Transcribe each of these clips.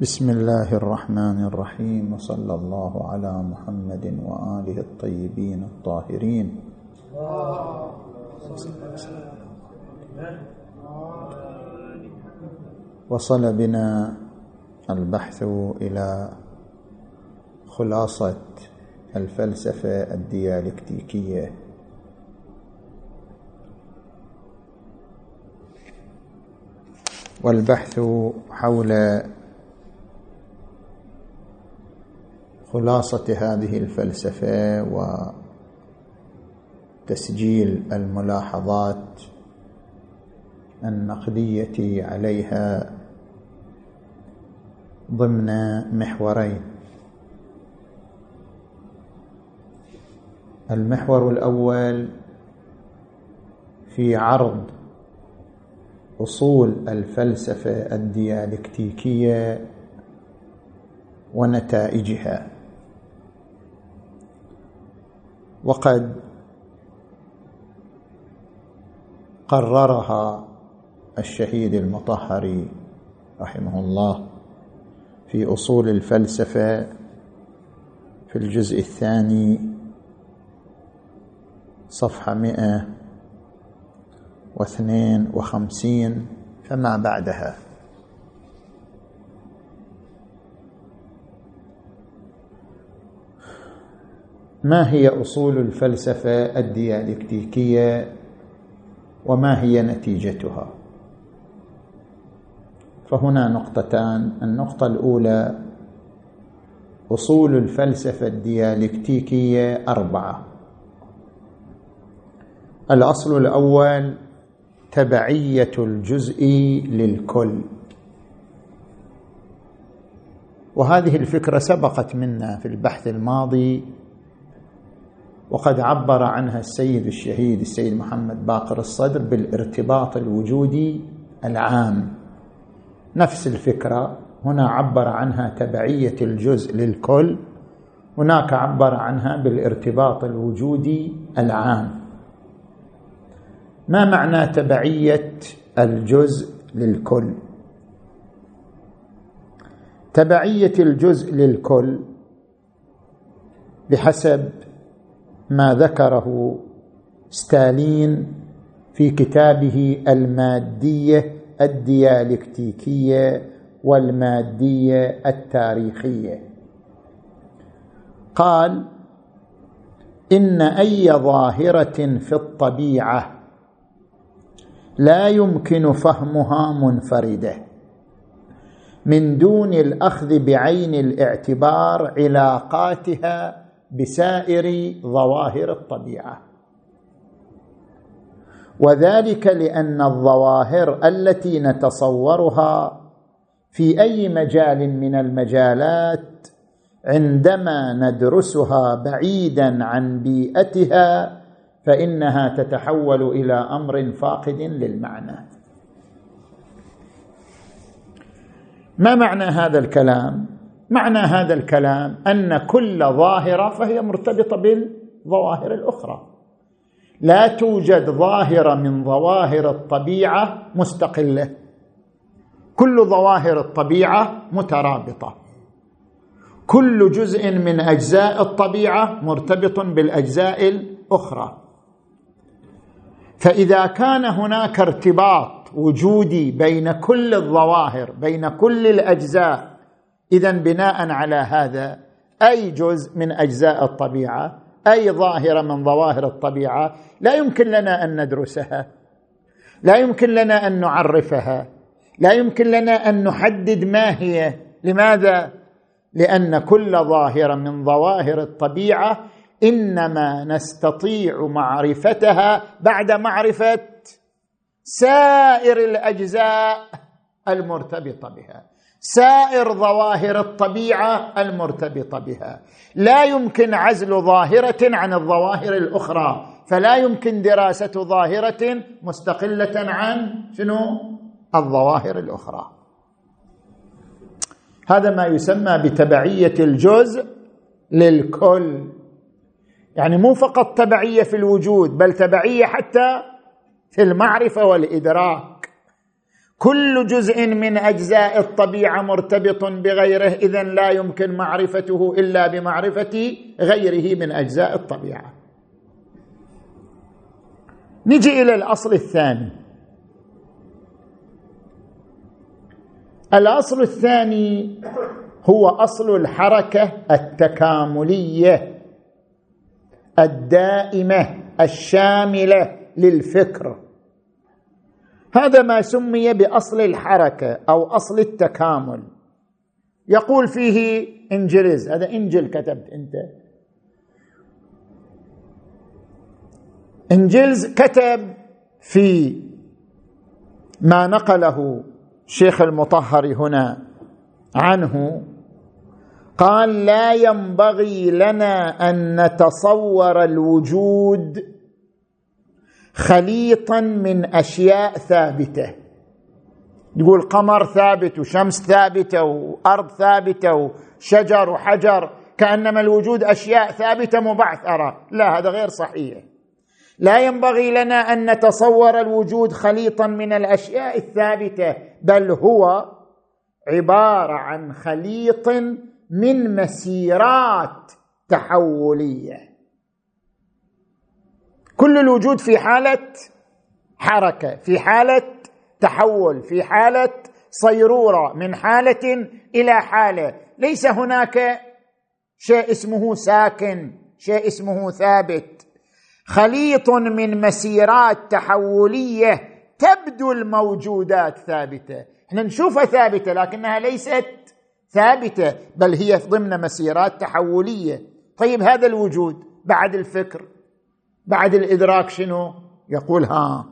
بسم الله الرحمن الرحيم وصلى الله على محمد وآله الطيبين الطاهرين. وصل بنا البحث إلى خلاصة الفلسفة الديالكتيكية. والبحث حول خلاصة هذه الفلسفة وتسجيل الملاحظات النقدية عليها ضمن محورين. المحور الأول في عرض أصول الفلسفة الديالكتيكية ونتائجها. وقد قررها الشهيد المطهري رحمه الله في أصول الفلسفة في الجزء الثاني صفحة مئة واثنين وخمسين فما بعدها. ما هي أصول الفلسفة الديالكتيكية وما هي نتيجتها؟ فهنا نقطتان. النقطة الأولى أصول الفلسفة الديالكتيكية أربعة. الأصل الأول تبعية الجزء للكل. وهذه الفكرة سبقت منا في البحث الماضي وقد عبر عنها السيد الشهيد السيد محمد باقر الصدر بالارتباط الوجودي العام. نفس الفكرة هنا عبر عنها تبعية الجزء للكل هناك عبر عنها بالارتباط الوجودي العام. ما معنى تبعية الجزء للكل؟ تبعية الجزء للكل بحسب ما ذكره ستالين في كتابه المادية الديالكتيكية والمادية التاريخية. قال إن أي ظاهرة في الطبيعة لا يمكن فهمها منفردة من دون الأخذ بعين الاعتبار علاقاتها بسائر ظواهر الطبيعة. وذلك لأن الظواهر التي نتصورها في أي مجال من المجالات عندما ندرسها بعيدا عن بيئتها فإنها تتحول إلى أمر فاقد للمعنى. ما معنى هذا الكلام؟ معنى هذا الكلام أن كل ظاهرة فهي مرتبطة بالظواهر الأخرى. لا توجد ظاهرة من ظواهر الطبيعة مستقلة. كل ظواهر الطبيعة مترابطة. كل جزء من أجزاء الطبيعة مرتبط بالأجزاء الأخرى. فإذا كان هناك ارتباط وجودي بين كل الظواهر بين كل الأجزاء اذا بناء على هذا أي جزء من أجزاء الطبيعة أي ظاهرة من ظواهر الطبيعة لا يمكن لنا أن ندرسها لا يمكن لنا أن نعرفها لا يمكن لنا أن نحدد ما هي. لماذا؟ لأن كل ظاهرة من ظواهر الطبيعة إنما نستطيع معرفتها بعد معرفة سائر الأجزاء المرتبطة بها. سائر ظواهر الطبيعة المرتبطة بها. لا يمكن عزل ظاهرة عن الظواهر الأخرى فلا يمكن دراسة ظاهرة مستقلة عن شنو؟ الظواهر الأخرى. هذا ما يسمى بتبعية الجزء للكل. يعني مو فقط تبعية في الوجود بل تبعية حتى في المعرفة والإدراك. كل جزء من أجزاء الطبيعة مرتبط بغيره اذا لا يمكن معرفته إلا بمعرفة غيره من أجزاء الطبيعة. نجي إلى الأصل الثاني. الأصل الثاني هو أصل الحركة التكاملية الدائمة الشاملة للفكر. هذا ما سمي بأصل الحركة أو أصل التكامل. يقول فيه انجلز هذا إنجل كتبت أنت. انجلز كتب في ما نقله شيخ المطهر هنا عنه قال لا ينبغي لنا أن نتصور الوجود خليطا من أشياء ثابتة. يقول قمر ثابت وشمس ثابتة وأرض ثابتة وشجر وحجر كأنما الوجود أشياء ثابتة مبعثرة. لا هذا غير صحيح. لا ينبغي لنا أن نتصور الوجود خليطا من الأشياء الثابتة بل هو عبارة عن خليط من مسيرات تحولية. كل الوجود في حالة حركة في حالة تحول في حالة صيرورة من حالة إلى حالة. ليس هناك شيء اسمه ساكن شيء اسمه ثابت. خليط من مسيرات تحولية تبدو الموجودات ثابتة. إحنا نشوفها ثابتة لكنها ليست ثابتة بل هي ضمن مسيرات تحولية. طيب هذا الوجود بعد الفكر. بعد الإدراك شنو؟ يقول ها.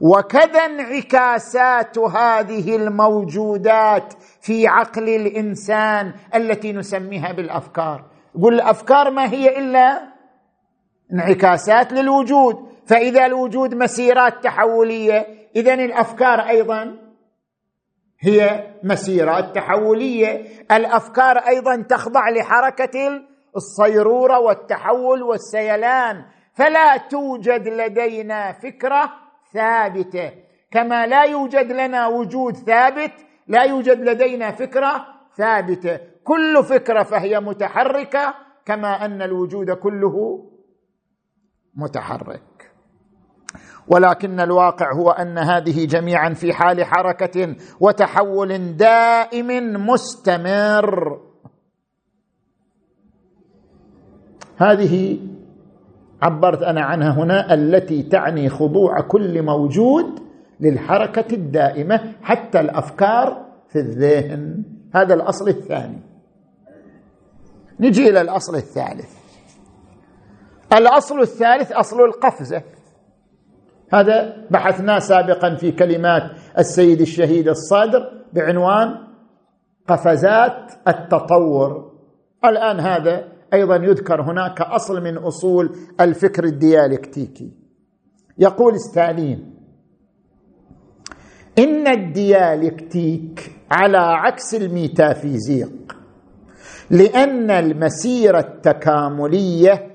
وكذا انعكاسات هذه الموجودات في عقل الإنسان التي نسميها بالأفكار. يقول الأفكار ما هي إلا انعكاسات للوجود. فإذا الوجود مسيرات تحولية اذا الأفكار أيضا هي مسيرات تحولية. الأفكار أيضا تخضع لحركة الصيرورة والتحول والسيلان. فلا توجد لدينا فكرة ثابتة. كما لا يوجد لنا وجود ثابت لا يوجد لدينا فكرة ثابتة. كل فكرة فهي متحركة كما أن الوجود كله متحرك. ولكن الواقع هو أن هذه جميعا في حال حركة وتحول دائم مستمر. هذه عبرت أنا عنها هنا التي تعني خضوع كل موجود للحركة الدائمة حتى الأفكار في الذهن. هذا الأصل الثاني. نجي إلى الأصل الثالث. الأصل الثالث أصل القفزة. هذا بحثناه سابقا في كلمات السيد الشهيد الصادر بعنوان قفزات التطور. الآن هذا أيضا يذكر هناك كاصل من أصول الفكر الديالكتيكي يقول ستالين إن الديالكتيك على عكس الميتافيزيق لأن المسيره التكاملية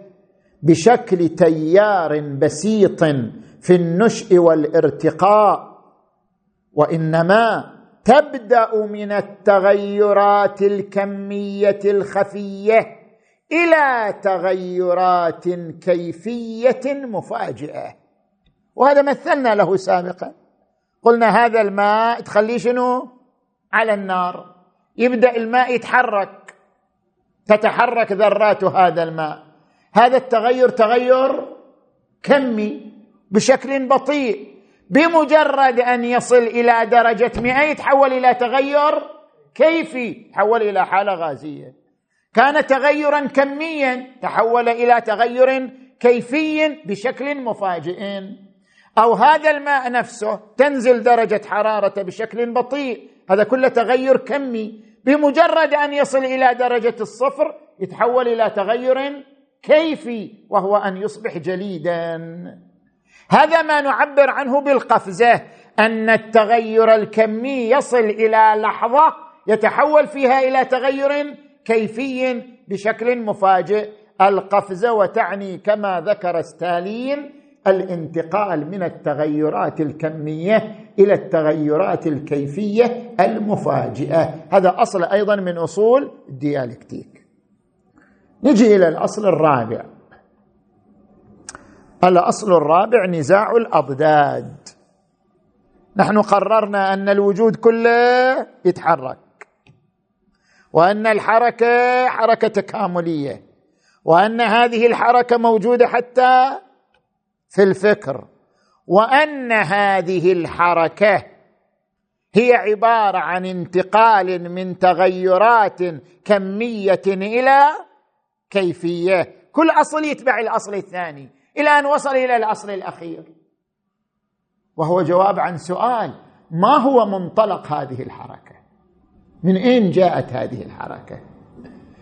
بشكل تيار بسيط في النشء والارتقاء وإنما تبدأ من التغيرات الكمية الخفية إلى تغيرات كيفية مفاجئة. وهذا مثلنا له سابقا. قلنا هذا الماء تخليه شنو؟ على النار. يبدأ الماء يتحرك. تتحرك ذرات هذا الماء. هذا التغير تغير كمي بشكل بطيء. بمجرد أن يصل إلى درجة 100 يتحول إلى تغير كيفي. يتحول إلى حالة غازية. كان تغيرا كميا تحول إلى تغير كيفي بشكل مفاجئ. أو هذا الماء نفسه تنزل درجة حرارته بشكل بطيء. هذا كله تغير كمي. بمجرد أن يصل إلى درجة الصفر يتحول إلى تغير كيفي وهو أن يصبح جليدا. هذا ما نعبر عنه بالقفزة أن التغير الكمي يصل إلى لحظة يتحول فيها إلى تغير كيفي بشكل مفاجئ. القفزة وتعني كما ذكر ستالين الانتقال من التغيرات الكمية إلى التغيرات الكيفية المفاجئة. هذا أصل أيضا من أصول الديالكتيك. نجي إلى الأصل الرابع. الأصل الرابع نزاع الأضداد. نحن قررنا أن الوجود كله يتحرك. وأن الحركة حركة تكاملية وأن هذه الحركة موجودة حتى في الفكر وأن هذه الحركة هي عبارة عن انتقال من تغيرات كمية إلى كيفية. كل أصل يتبع الأصل الثاني إلى أن وصل إلى الأصل الأخير. وهو جواب عن سؤال ما هو منطلق هذه الحركة؟ من أين جاءت هذه الحركة؟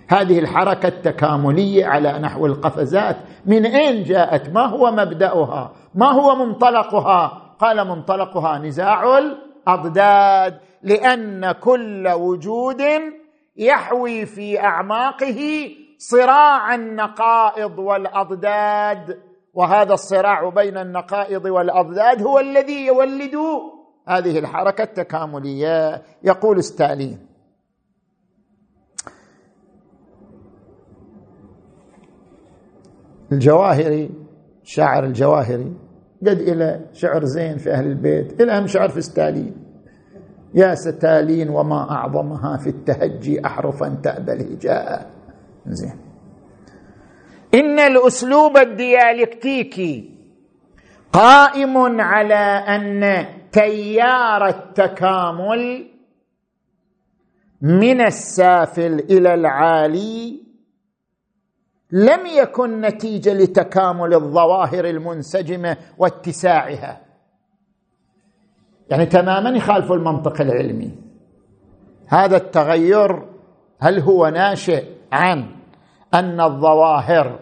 هذه الحركة التكاملية على نحو القفزات. من أين جاءت؟ ما هو مبدأها؟ ما هو منطلقها؟ قال منطلقها نزاع الأضداد لأن كل وجود يحوي في أعماقه صراع النقائض والأضداد. وهذا الصراع بين النقائض والأضداد هو الذي يولد هذه الحركة التكاملية. يقول ستالين الجواهري شاعر الجواهري قد إلى شعر زين في أهل البيت إلى أهم شعر في ستالين. يا ستالين وما أعظمها في التهجي أحرفا تأبى الهجاء. زين. إن الأسلوب الديالكتيكي قائم على أن تيار التكامل من السافل إلى العالي لم يكن نتيجة لتكامل الظواهر المنسجمة واتساعها. يعني تماما يخالف المنطق العلمي. هذا التغير هل هو ناشئ عن أن الظواهر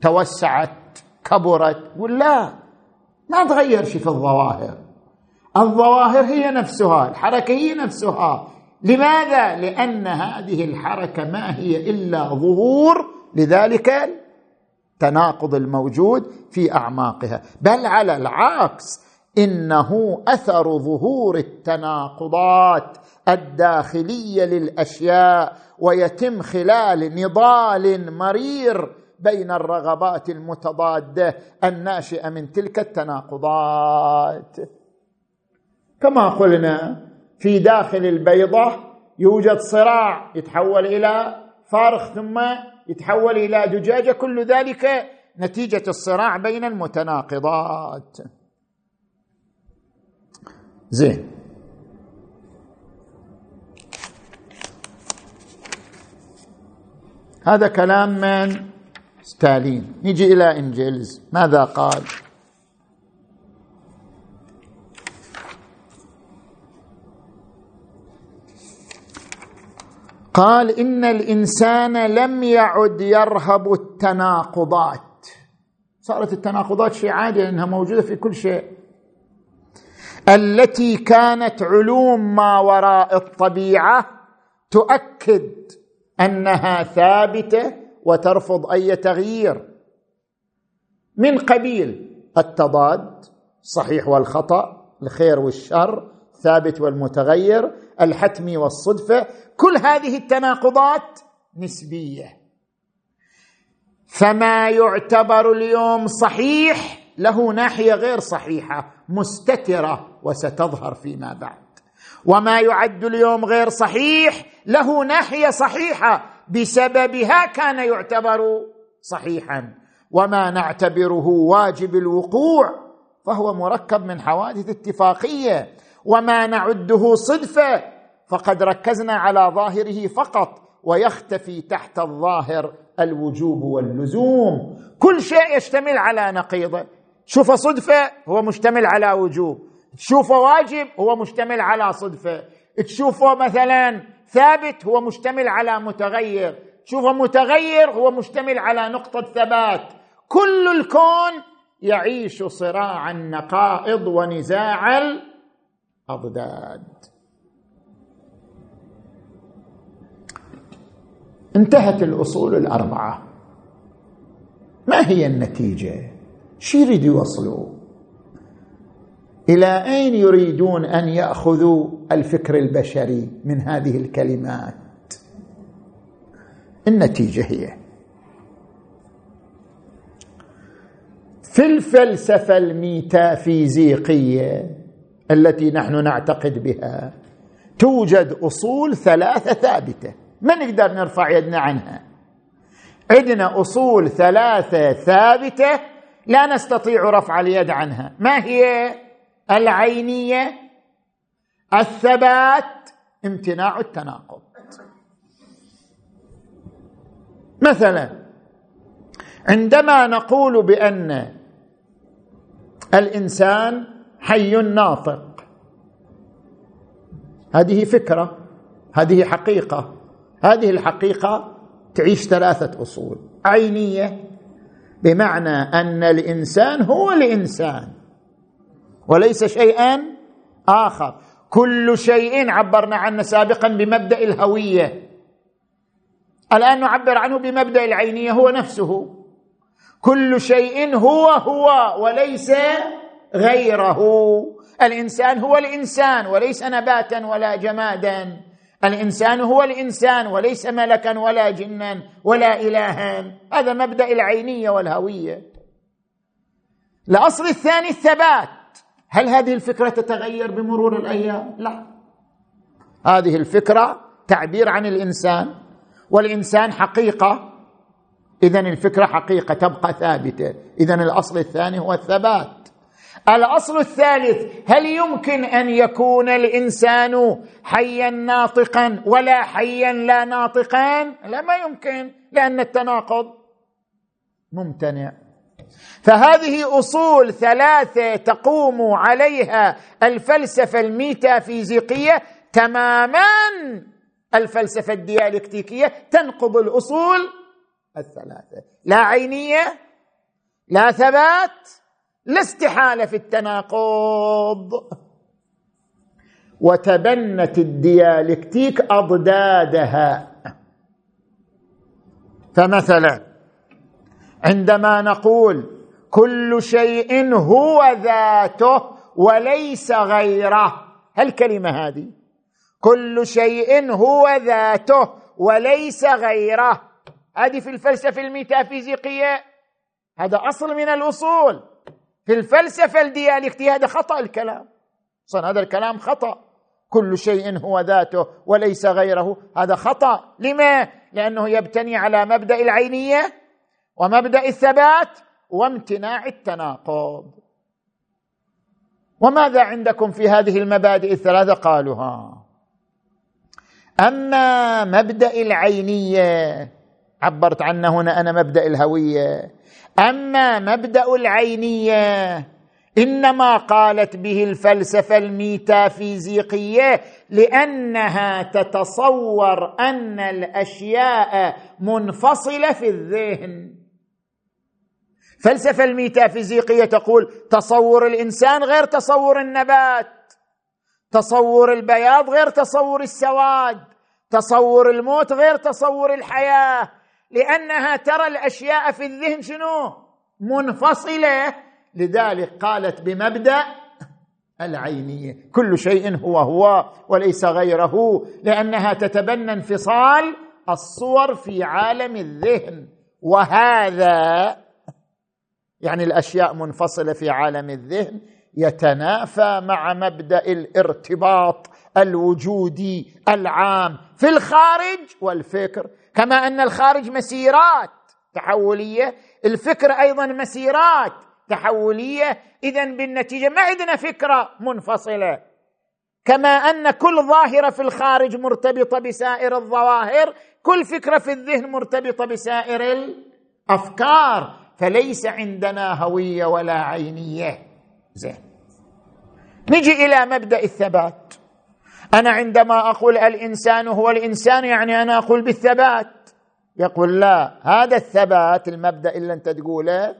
توسعت كبرت؟ ولا ما تغير شيء في الظواهر. الظواهر هي نفسها الحركة هي نفسها. لماذا؟ لأن هذه الحركة ما هي إلا ظهور لذلك التناقض الموجود في أعماقها. بل على العكس إنه أثر ظهور التناقضات الداخلية للأشياء ويتم خلال نضال مرير بين الرغبات المتضادة الناشئة من تلك التناقضات. كما قلنا في داخل البيضة يوجد صراع يتحول إلى فارخ ثم يتحول إلى دجاجة كل ذلك نتيجة الصراع بين المتناقضات. زين. هذا كلام من ستالين. نجي إلى إنجلز. ماذا قال؟ قال إن الإنسان لم يعد يرهب التناقضات. صارت التناقضات شيء عادي لأنها موجودة في كل شيء. التي كانت علوم ما وراء الطبيعة تؤكد أنها ثابتة وترفض أي تغيير. من قبيل التضاد الصحيح والخطأ الخير والشر الثابت والمتغير الحتمي والصدفة كل هذه التناقضات نسبية. فما يعتبر اليوم صحيح له ناحية غير صحيحة مستترة وستظهر فيما بعد. وما يعد اليوم غير صحيح له ناحية صحيحة بسببها كان يعتبر صحيحا. وما نعتبره واجب الوقوع فهو مركب من حوادث اتفاقية. وما نعده صدفة فقد ركزنا على ظاهره فقط ويختفي تحت الظاهر الوجوب واللزوم. كل شيء يشتمل على نقيضه شوف صدفة هو مشتمل على وجوب. تشوفه واجب هو مشتمل على صدفة. تشوفه مثلا ثابت هو مشتمل على متغير. تشوفه متغير هو مشتمل على نقطة ثبات. كل الكون يعيش صراع النقائض ونزاع الأضداد. انتهت الأصول الأربعة. ما هي النتيجة؟ شو يريد يوصلوا؟ إلى أين يريدون أن يأخذوا الفكر البشري من هذه الكلمات؟ النتيجة هي في الفلسفة الميتافيزيقية التي نحن نعتقد بها توجد أصول ثلاثة ثابتة. ما نقدر نرفع يدنا عنها؟ عندنا أصول ثلاثة ثابتة لا نستطيع رفع اليد عنها. ما هي؟ العينية الثبات امتناع التناقض. مثلا عندما نقول بأن الإنسان حي ناطق هذه فكرة هذه حقيقة. هذه الحقيقة تعيش ثلاثة أصول. عينية بمعنى أن الإنسان هو الإنسان وليس شيئا آخر. كل شيء عبرنا عنه سابقا بمبدأ الهوية. الآن نعبر عنه بمبدأ العينية هو نفسه. كل شيء هو هو وليس غيره. الإنسان هو الإنسان وليس نباتا ولا جمادا. الإنسان هو الإنسان وليس ملكا ولا جنا ولا الها. هذا مبدأ العينية والهوية. الأصل الثاني الثبات. هل هذه الفكرة تتغير بمرور الأيام؟ لا. هذه الفكرة تعبير عن الإنسان والإنسان حقيقة. اذا الفكرة حقيقة تبقى ثابتة. اذا الأصل الثاني هو الثبات. الأصل الثالث هل يمكن أن يكون الإنسان حيا ناطقا ولا حيا لا ناطقا؟ لا ما يمكن لأن التناقض ممتنع. فهذه أصول ثلاثة تقوم عليها الفلسفة الميتافيزيقية تماما. الفلسفة الديالكتيكية تنقض الأصول الثلاثة. لا عينية لا ثبات لا استحالة في التناقض. وتبنت الديالكتيك أضدادها. فمثلا عندما نقول كل شيء هو ذاته وليس غيره هالكلمة هذه. كل شيء هو ذاته وليس غيره. هذه في الفلسفة الميتافيزيقية. هذا أصل من الأصول. في الفلسفة الديالكتيه هذا خطأ الكلام. أصلا هذا الكلام خطأ. كل شيء هو ذاته وليس غيره. هذا خطأ. لما؟ لأنه يبتني على مبدأ العينية ومبدأ الثبات وامتناع التناقض. وماذا عندكم في هذه المبادئ الثلاثة؟ قالوا ها أما مبدأ العينية عبرت عنه هنا أنا مبدأ الهوية. أما مبدأ العينية إنما قالت به الفلسفة الميتافيزيقية لأنها تتصور أن الأشياء منفصلة في الذهن. الفلسفه الميتافيزيقية تقول تصور الإنسان غير تصور النبات تصور البياض غير تصور السواد تصور الموت غير تصور الحياة. لأنها ترى الأشياء في الذهن شنو؟ منفصلة. لذلك قالت بمبدأ العينية. كل شيء هو هو وليس غيره لأنها تتبنى انفصال الصور في عالم الذهن. وهذا يعني الأشياء منفصلة في عالم الذهن يتنافى مع مبدأ الارتباط الوجودي العام في الخارج والفكر. كما أن الخارج مسيرات تحولية الفكر أيضا مسيرات تحولية. اذا بالنتيجة ما عندنا فكرة منفصلة. كما أن كل ظاهرة في الخارج مرتبطة بسائر الظواهر كل فكرة في الذهن مرتبطة بسائر الأفكار. فليس عندنا هوية ولا عينية. زين. نجي إلى مبدأ الثبات. أنا عندما أقول الإنسان هو الإنسان يعني أنا أقول بالثبات. يقول لا هذا الثبات المبدأ اللي أنت تقوله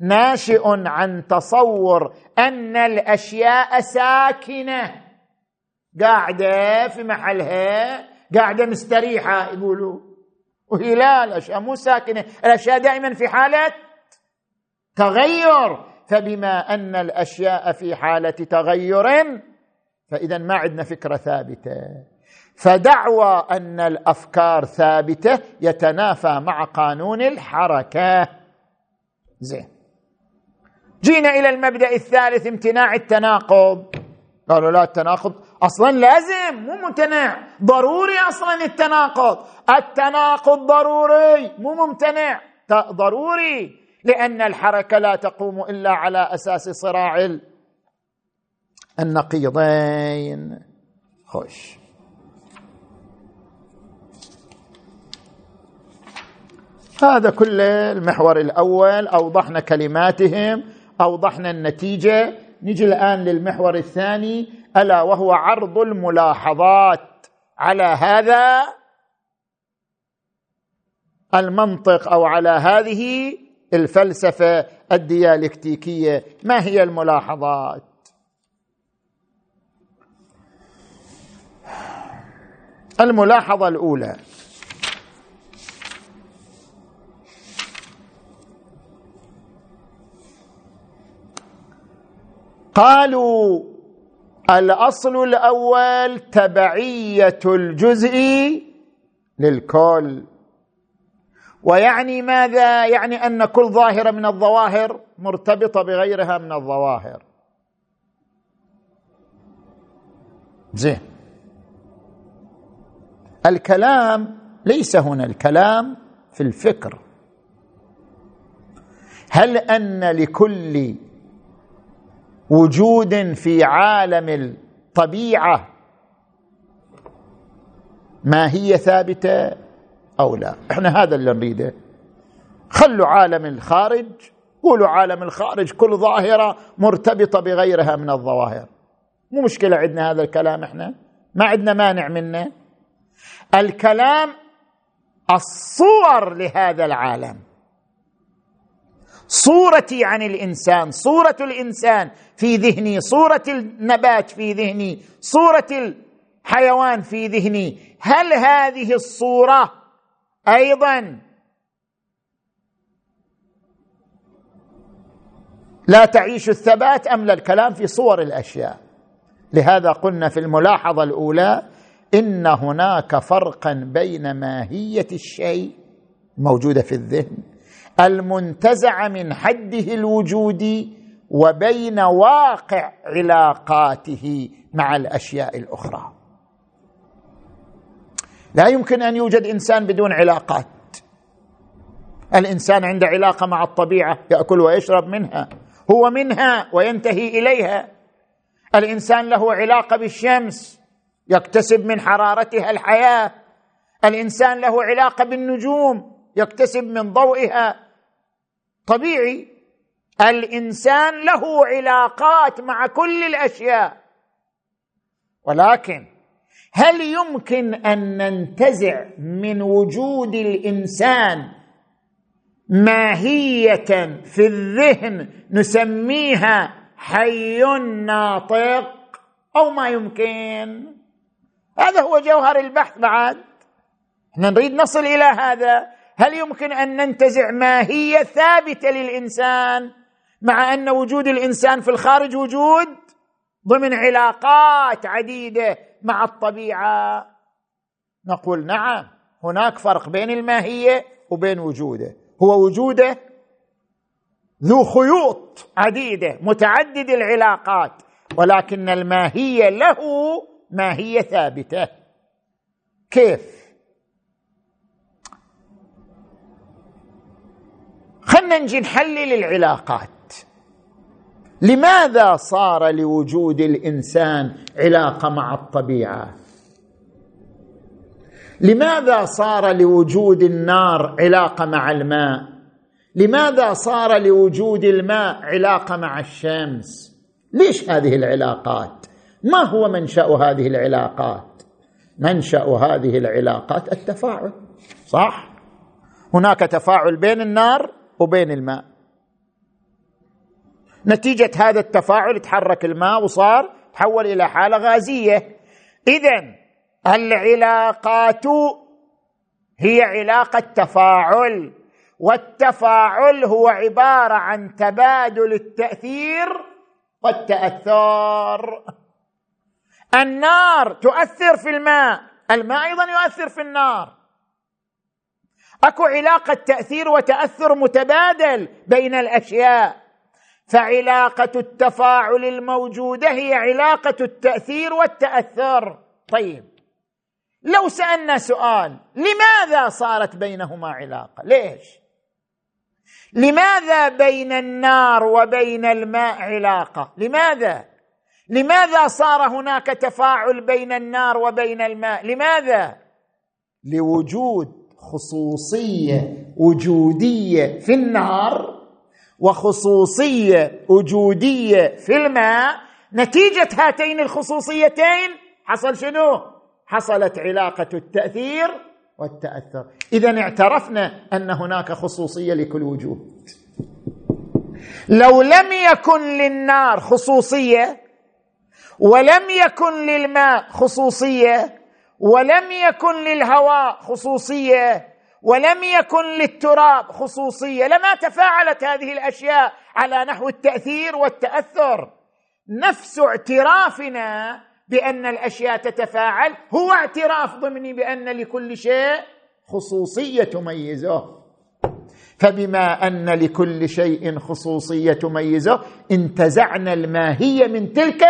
ناشئ عن تصور أن الأشياء ساكنة. قاعدة في محلها قاعدة مستريحة يقولوا. وهي لا الأشياء مو ساكنة الأشياء دائما في حالة تغير. فبما أن الأشياء في حالة تغير فإذا ما عندنا فكرة ثابتة. فدعوى أن الأفكار ثابتة يتنافى مع قانون الحركة. زين. جينا إلى المبدأ الثالث امتناع التناقض. قالوا لا التناقض أصلا لازم مو ممتنع. ضروري أصلا التناقض. التناقض ضروري مو ممتنع. ضروري لأن الحركة لا تقوم إلا على أساس صراع النقيضين. خوش. هذا كل المحور الأول. أوضحنا كلماتهم أوضحنا النتيجة. نجي الآن للمحور الثاني. ألا وهو عرض الملاحظات. على هذا المنطق أو على هذه الفلسفة الديالكتيكية. ما هي الملاحظات؟ الملاحظة الأولى. قالوا الأصل الأول تبعية الجزء للكل. ويعني ماذا؟ يعني أن كل ظاهرة من الظواهر مرتبطة بغيرها من الظواهر. زين. الكلام ليس هنا الكلام في الفكر. هل أن لكل وجود في عالم الطبيعة ما هي ثابتة أو لا؟ إحنا هذا اللي نريده. خلوا عالم الخارج قولوا عالم الخارج كل ظاهرة مرتبطة بغيرها من الظواهر. مو مشكلة عندنا هذا الكلام إحنا. ما عندنا مانع منه. الكلام الصور لهذا العالم. صورتي عن الإنسان صورة الإنسان في ذهني صورة النبات في ذهني صورة الحيوان في ذهني. هل هذه الصورة أيضا لا تعيش الثبات أم لا؟ الكلام في صور الأشياء. لهذا قلنا في الملاحظة الأولى إن هناك فرقا بين ماهية الشيء موجودة في الذهن المنتزع من حده الوجودي وبين واقع علاقاته مع الأشياء الأخرى. لا يمكن أن يوجد إنسان بدون علاقات. الإنسان عنده علاقة مع الطبيعة يأكل ويشرب منها هو منها وينتهي إليها. الإنسان له علاقة بالشمس يكتسب من حرارتها الحياة. الإنسان له علاقة بالنجوم يكتسب من ضوئها. طبيعي الإنسان له علاقات مع كل الأشياء. ولكن هل يمكن أن ننتزع من وجود الإنسان ماهية في الذهن نسميها حي ناطق أو ما يمكن؟ هذا هو جوهر البحث بعد إحنا نريد نصل إلى هذا. هل يمكن أن ننتزع ماهيه ثابتة للإنسان مع أن وجود الإنسان في الخارج وجود ضمن علاقات عديدة مع الطبيعة؟ نقول نعم هناك فرق بين الماهية وبين وجوده. هو وجوده ذو خيوط عديدة متعدد العلاقات ولكن الماهية له ماهيه ثابتة؟ كيف؟ خلنا نجي نحلل العلاقات. لماذا صار لوجود الإنسان علاقة مع الطبيعة؟ لماذا صار لوجود النار علاقة مع الماء؟ لماذا صار لوجود الماء علاقة مع الشمس؟ ليش هذه العلاقات؟ ما هو منشأ هذه العلاقات؟ منشأ هذه العلاقات التفاعل صح؟ هناك تفاعل بين النار وبين الماء. نتيجة هذا التفاعل تحرك الماء وصار تحول إلى حالة غازية. اذا العلاقات هي علاقة تفاعل والتفاعل هو عبارة عن تبادل التأثير والتأثر. النار تؤثر في الماء. الماء أيضا يؤثر في النار. أكو علاقة تأثير وتأثر متبادل بين الأشياء. فعلاقة التفاعل الموجودة هي علاقة التأثير والتأثر. طيب. لو سألنا سؤال لماذا صارت بينهما علاقة؟ ليش؟ لماذا بين النار وبين الماء علاقة؟ لماذا؟ لماذا صار هناك تفاعل بين النار وبين الماء؟ لماذا؟ لوجود خصوصية وجودية في النار وخصوصية وجودية في الماء. نتيجة هاتين الخصوصيتين حصل شنو؟ حصلت علاقة التأثير والتأثر. اذا اعترفنا أن هناك خصوصية لكل وجود. لو لم يكن للنار خصوصية ولم يكن للماء خصوصية ولم يكن للهواء خصوصية ولم يكن للتراب خصوصية. لما تفاعلت هذه الأشياء على نحو التأثير والتأثر نفس اعترافنا بأن الأشياء تتفاعل هو اعتراف ضمني بأن لكل شيء خصوصية تميزه. فبما أن لكل شيء خصوصية تميزه انتزعنا الماهية من تلك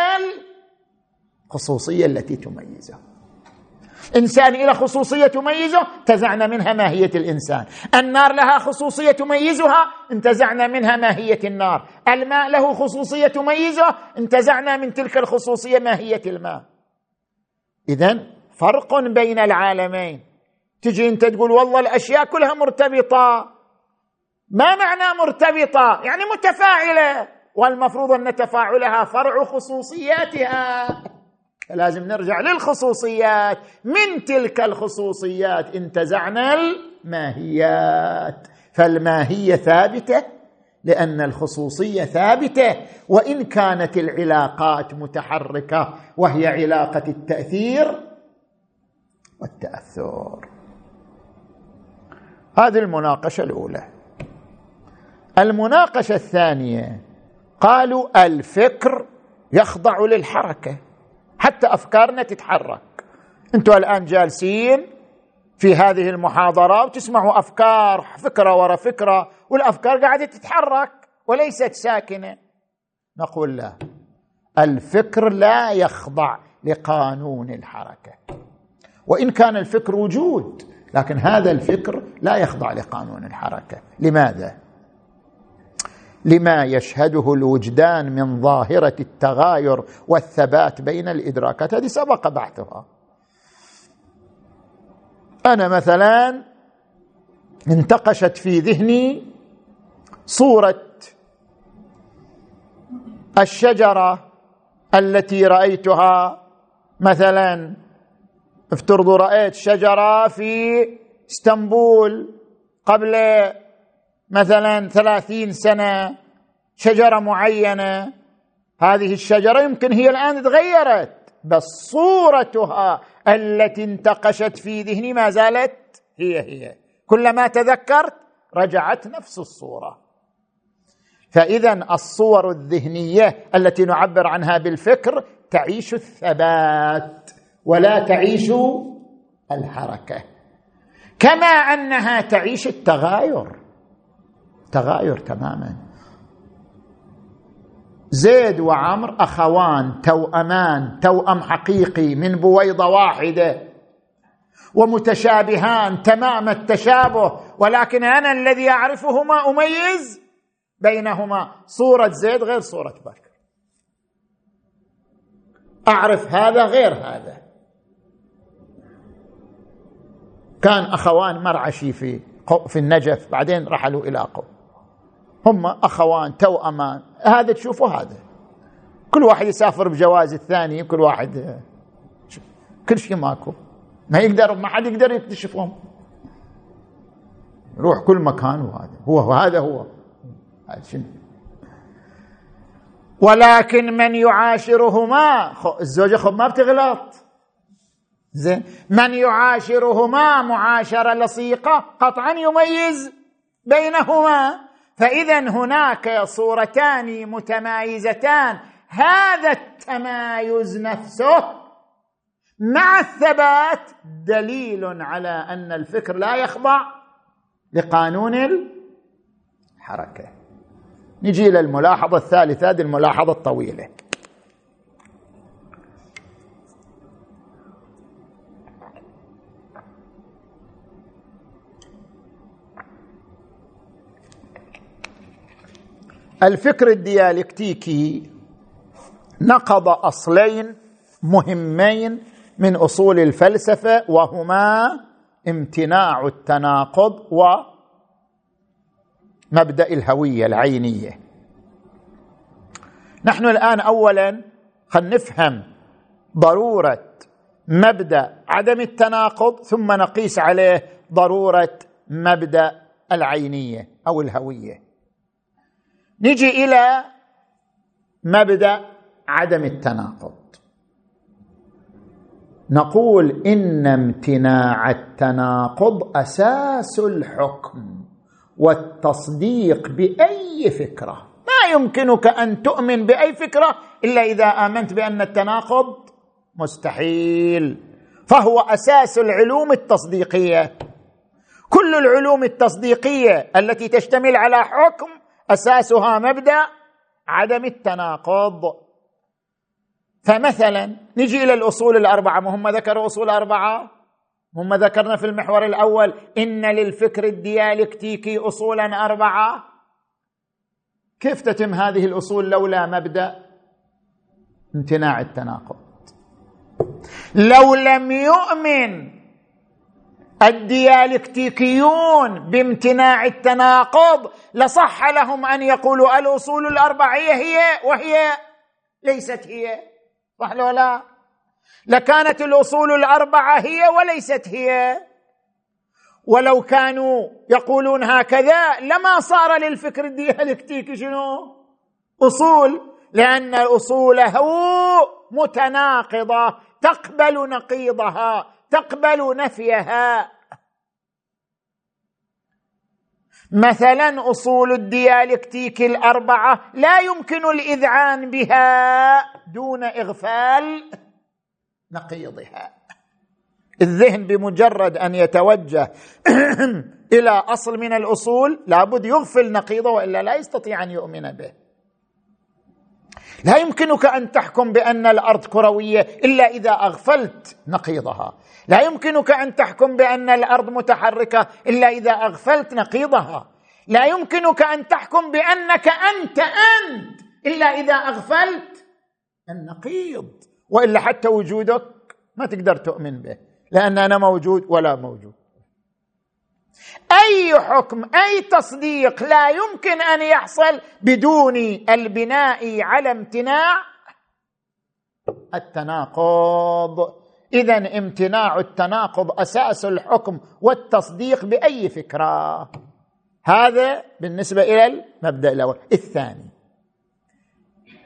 الخصوصية التي تميزه. إنسان إلى خصوصية تميزه انتزعنا منها ماهية الإنسان. النار لها خصوصية تميزها انتزعنا منها ماهية النار. الماء له خصوصية تميزه انتزعنا من تلك الخصوصية ماهية الماء. اذا فرق بين العالمين. تجي أنت تقول والله الأشياء كلها مرتبطة. ما معنى مرتبطة؟ يعني متفاعلة. والمفروض أن تفاعلها فرع خصوصياتها. لازم نرجع للخصوصيات. من تلك الخصوصيات انتزعنا الماهيات. فالماهية ثابتة لأن الخصوصية ثابتة. وإن كانت العلاقات متحركة وهي علاقة التأثير والتأثر. هذه المناقشة الأولى. المناقشة الثانية قالوا الفكر يخضع للحركة. حتى أفكارنا تتحرك. أنتم الآن جالسين في هذه المحاضرة وتسمعوا أفكار فكرة ورا فكرة والأفكار قاعدة تتحرك وليست ساكنة. نقول لا الفكر لا يخضع لقانون الحركة. وإن كان الفكر وجود لكن هذا الفكر لا يخضع لقانون الحركة. لماذا؟ لما يشهده الوجدان من ظاهرة التغاير والثبات بين الادراكات هذه سبق بحثها. أنا مثلا انتقشت في ذهني صورة الشجرة التي رأيتها مثلا. افترضوا رأيت شجرة في اسطنبول قبل مثلا ثلاثين سنة شجرة معينة. هذه الشجرة يمكن هي الآن تغيرت بس صورتها التي انتقشت في ذهني ما زالت هي هي. كلما تذكرت رجعت نفس الصورة. فإذا الصور الذهنية التي نعبر عنها بالفكر تعيش الثبات ولا تعيش الحركة. كما أنها تعيش التغاير. تغاير تماما. زيد وعمر أخوان توأمان توأم حقيقي من بويضة واحدة. ومتشابهان تمام التشابه. ولكن أنا الذي أعرفهما أميز بينهما. صورة زيد غير صورة بكر. أعرف هذا غير هذا. كان أخوان مرعشي في في النجف بعدين رحلوا إلى قوم. هم أخوان توأمان هذا تشوفوا هذا. كل واحد يسافر بجواز الثاني كل واحد كل شيء ماكو. ما يقدر ما حد يقدر يكتشفهم. يروح كل مكان وهذا. هو هذا هو. هذا شنو؟ ولكن من يعاشرهما الزوجة خب ما بتغلط. زين. من يعاشرهما معاشرة لصيقة قطعا يميز بينهما. فاذا هناك صورتان متمايزتان. هذا التمايز نفسه مع الثبات دليل على أن الفكر لا يخضع لقانون الحركة. نجي إلى الملاحظة الثالثة هذه الملاحظة الطويلة. الفكر الديالكتيكي نقض أصلين مهمين من أصول الفلسفة وهما امتناع التناقض ومبدا الهوية العينية. نحن الآن اولا خلينا نفهم ضرورة مبدأ عدم التناقض ثم نقيس عليه ضرورة مبدأ العينية أو الهوية. نجي إلى مبدأ عدم التناقض. نقول إن امتناع التناقض أساس الحكم والتصديق بأي فكرة. ما يمكنك أن تؤمن بأي فكرة إلا إذا آمنت بأن التناقض مستحيل. فهو أساس العلوم التصديقية. كل العلوم التصديقية التي تشتمل على حكم أساسها مبدأ عدم التناقض. فمثلا نجي إلى الأصول الأربعة. هم ذكروا أصول أربعة؟ هم ذكرنا في المحور الأول إن للفكر الديالكتيكي اصولا أربعة. كيف تتم هذه الأصول لولا مبدأ امتناع التناقض؟ لو لم يؤمن الديالكتيكيون بامتناع التناقض لصح لهم أن يقولوا الأصول الأربعية هي وهي ليست هي. صح لو لا؟ لكانت الأصول الأربعة هي وليست هي. ولو كانوا يقولون هكذا لما صار للفكر الديالكتيكي شنو؟ أصول لأن اصوله متناقضة تقبل نقيضها. تقبل نفيها. مثلا أصول الديالكتيك الأربعة لا يمكن الإذعان بها دون إغفال نقيضها. الذهن بمجرد أن يتوجه إلى أصل من الأصول لابد يغفل نقيضه وإلا لا يستطيع أن يؤمن به. لا يمكنك أن تحكم بأن الأرض كروية إلا إذا أغفلت نقيضها. لا يمكنك أن تحكم بأن الأرض متحركة إلا إذا أغفلت نقيضها. لا يمكنك أن تحكم بأنك أنت أنت إلا إذا أغفلت النقيض. وإلا حتى وجودك ما تقدر تؤمن به لأن أنا موجود ولا موجود. أي حكم أي تصديق لا يمكن أن يحصل بدون البناء على امتناع التناقض. اذا امتناع التناقض أساس الحكم والتصديق بأي فكرة. هذا بالنسبة إلى المبدأ الأول. الثاني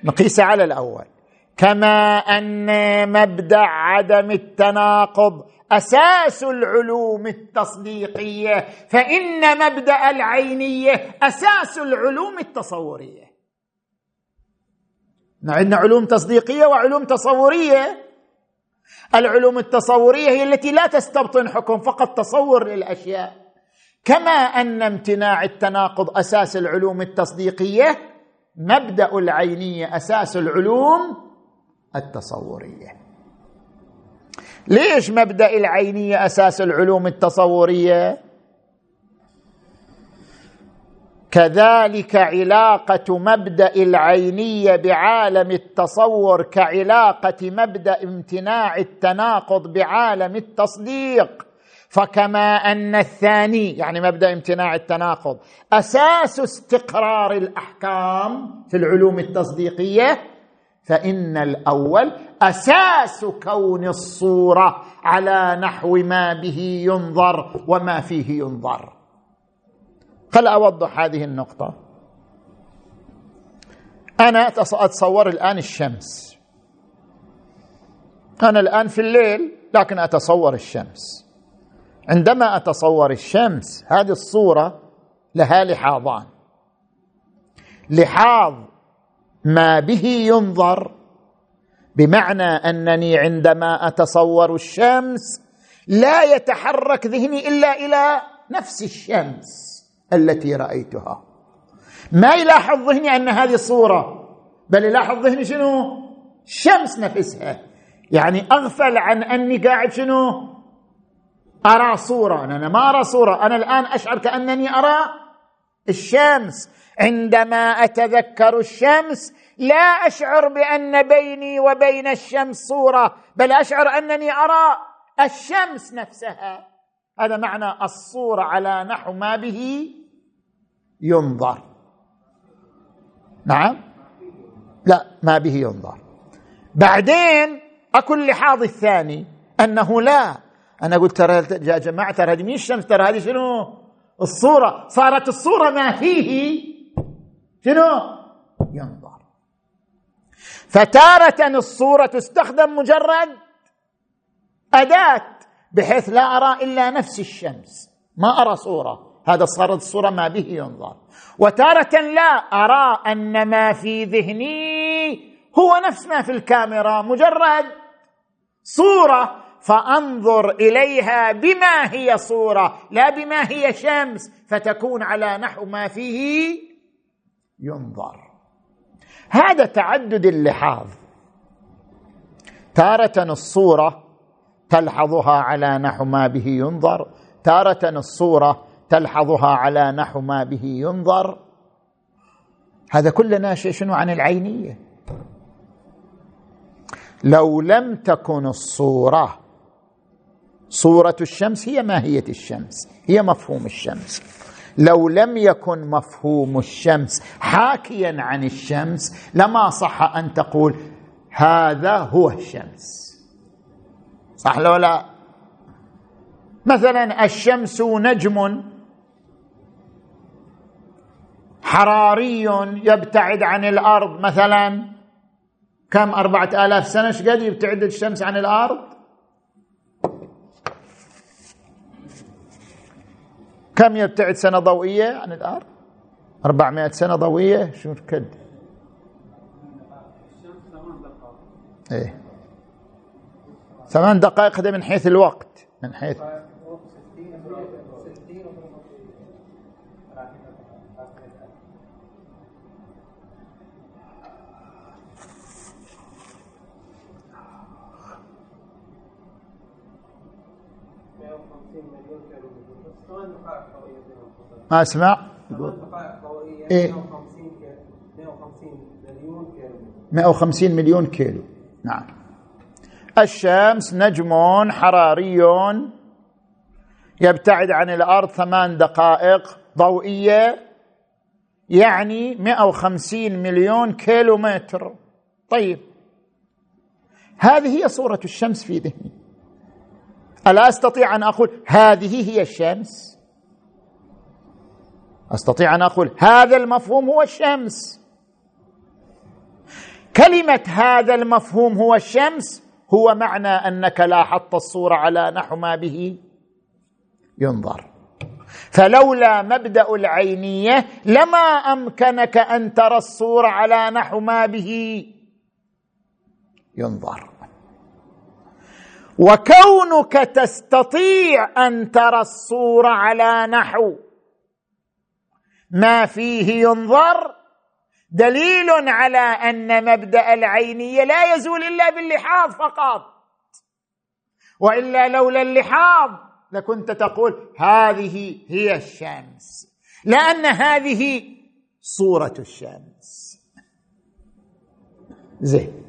نقيس على الأول. كما أن مبدأ عدم التناقض أساس العلوم التصديقية فإن مبدأ العينية أساس العلوم التصورية. عندنا علوم تصديقية وعلوم تصورية العلوم التصورية هي التي لا تستبطن حكم فقط تصور للأشياء. كما أن امتناع التناقض أساس العلوم التصديقية مبدأ العينية أساس العلوم التصورية. ليش مبدأ العينية أساس العلوم التصورية؟ كذلك علاقة مبدأ العينية بعالم التصور كعلاقة مبدأ امتناع التناقض بعالم التصديق. فكما أن الثاني يعني مبدأ امتناع التناقض أساس استقرار الأحكام في العلوم التصديقية فإن الأول أساس كون الصورة على نحو ما به ينظر وما فيه ينظر. خل أوضح هذه النقطة. أنا أتصور الآن الشمس. أنا الآن في الليل لكن أتصور الشمس. عندما أتصور الشمس هذه الصورة لها لحاظان. لحاظ ما به ينظر بمعنى أنني عندما أتصور الشمس لا يتحرك ذهني إلا إلى نفس الشمس. التي رأيتها. ما يلاحظ ذهني أن هذه صوره بل يلاحظ ذهني شنو؟ الشمس نفسها. يعني أغفل عن أني قاعد شنو؟ أرى صورة. أنا ما أرى صورة. أنا الآن أشعر كأنني أرى الشمس. عندما أتذكر الشمس لا أشعر بأن بيني وبين الشمس صورة بل أشعر أنني أرى الشمس نفسها. هذا معنى الصورة على نحو ما به ينظر. نعم؟ لا ما به ينظر. بعدين أكو اللحاظ الثاني أنه لا. أنا قلت ترى يا جماعة ترى هذه مين الشمس؟ ترى هذه شنو؟ الصورة. صارت الصورة ما فيه. شنو؟ ينظر. فتارة الصورة تستخدم مجرد أداة بحيث لا أرى إلا نفس الشمس. ما أرى صورة. هذا صارت الصورة ما به ينظر. وتارة لا أرى أن ما في ذهني هو نفس ما في الكاميرا مجرد صورة فأنظر إليها بما هي صورة لا بما هي شمس فتكون على نحو ما فيه ينظر. هذا تعدد اللحاظ. تارة الصورة تلحظها على نحو ما به ينظر. تارة الصورة تلحظها على نحو ما به ينظر. هذا كله ناشئ شنو؟ عن العينية. لو لم تكن الصورة صورة الشمس هي ماهية الشمس هي مفهوم الشمس. لو لم يكن مفهوم الشمس حاكيا عن الشمس لما صح أن تقول هذا هو الشمس. صح لو لا؟ مثلا الشمس نجم. حراري يبتعد عن الأرض. مثلا كم؟ أربعة آلاف سنة. قد يبتعد الشمس عن الأرض؟ كم يبتعد سنة ضوئية عن الأرض؟ أربعمائة سنة ضوئية. شو كد إيه. ثمان دقائق. هذا من حيث الوقت. من حيث ما أسمع؟ إيه. 150 مليون كيلو. نعم. الشمس نجم حراري. يبتعد عن الأرض ثمان دقائق ضوئية. يعني 150 مليون كيلو متر طيب. هذه هي صورة الشمس في ذهني. ألا أستطيع أن أقول هذه هي الشمس؟ أستطيع أن أقول هذا المفهوم هو الشمس. كلمة هذا المفهوم هو الشمس هو معنى أنك لاحظت الصورة على نحو ما به ينظر. فلولا مبدأ العينية لما أمكنك أن ترى الصورة على نحو ما به ينظر. وكونك تستطيع أن ترى الصورة على نحو ما فيه ينظر دليل على أن مبدأ العينيه لا يزول إلا باللحاظ فقط. وإلا لولا اللحاظ لكنت تقول هذه هي الشمس لأن هذه صورة الشمس. زين.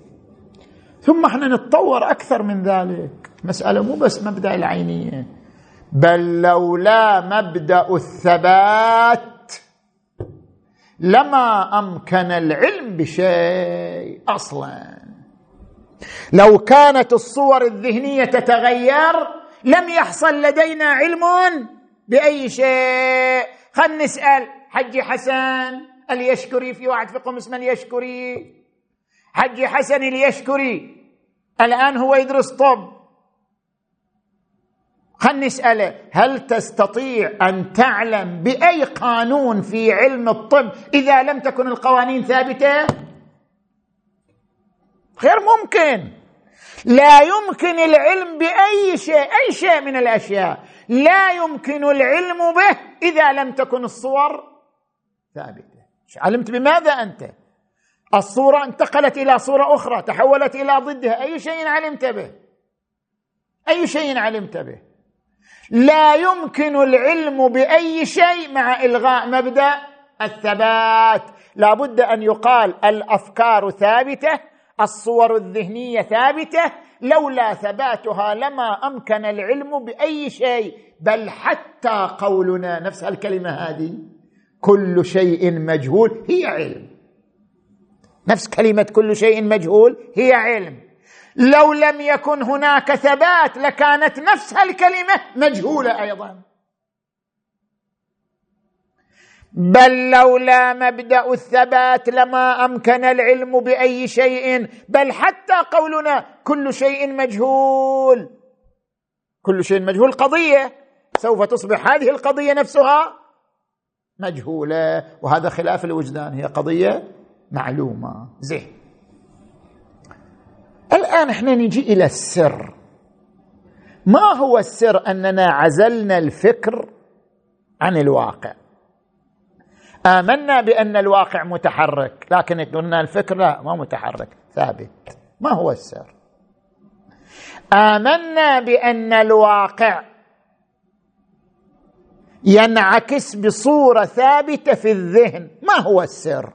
ثم إحنا نتطور أكثر من ذلك. مسألة مو بس مبدأ العينية بل لولا مبدأ الثبات لما أمكن العلم بشيء أصلا. لو كانت الصور الذهنية تتغير لم يحصل لدينا علم بأي شيء. خلنا نسأل حجي حسن اليشكري في واحد فيكم اسمه اليشكري حجي حسن اليشكري الآن هو يدرس طب. خلني نسأله هل تستطيع أن تعلم بأي قانون في علم الطب إذا لم تكن القوانين ثابتة؟ غير ممكن. لا يمكن العلم بأي شيء أي شيء من الأشياء. لا يمكن العلم به إذا لم تكن الصور ثابتة. علمت بماذا أنت؟ الصورة انتقلت إلى صورة أخرى تحولت إلى ضدها. أي شيء علمت به؟ أي شيء علمت به؟ لا يمكن العلم بأي شيء مع إلغاء مبدأ الثبات. لا بد أن يقال الأفكار ثابتة الصور الذهنية ثابتة. لولا ثباتها لما أمكن العلم بأي شيء بل حتى قولنا. نفس الكلمة هذه. كل شيء مجهول هي علم. نفس كلمة كل شيء مجهول هي علم. لو لم يكن هناك ثبات لكانت نفس الكلمة مجهولة أيضا. بل لولا مبدأ الثبات لما أمكن العلم بأي شيء بل حتى قولنا كل شيء مجهول. كل شيء مجهول قضية. سوف تصبح هذه القضية نفسها مجهولة. وهذا خلاف الوجدان. هي قضية معلومة. زين. الآن إحنا نجي إلى السر. ما هو السر أننا عزلنا الفكر عن الواقع؟ آمنا بأن الواقع متحرك لكن قلنا الفكر لا ما متحرك ثابت. ما هو السر؟ آمنا بأن الواقع ينعكس بصورة ثابتة في الذهن. ما هو السر؟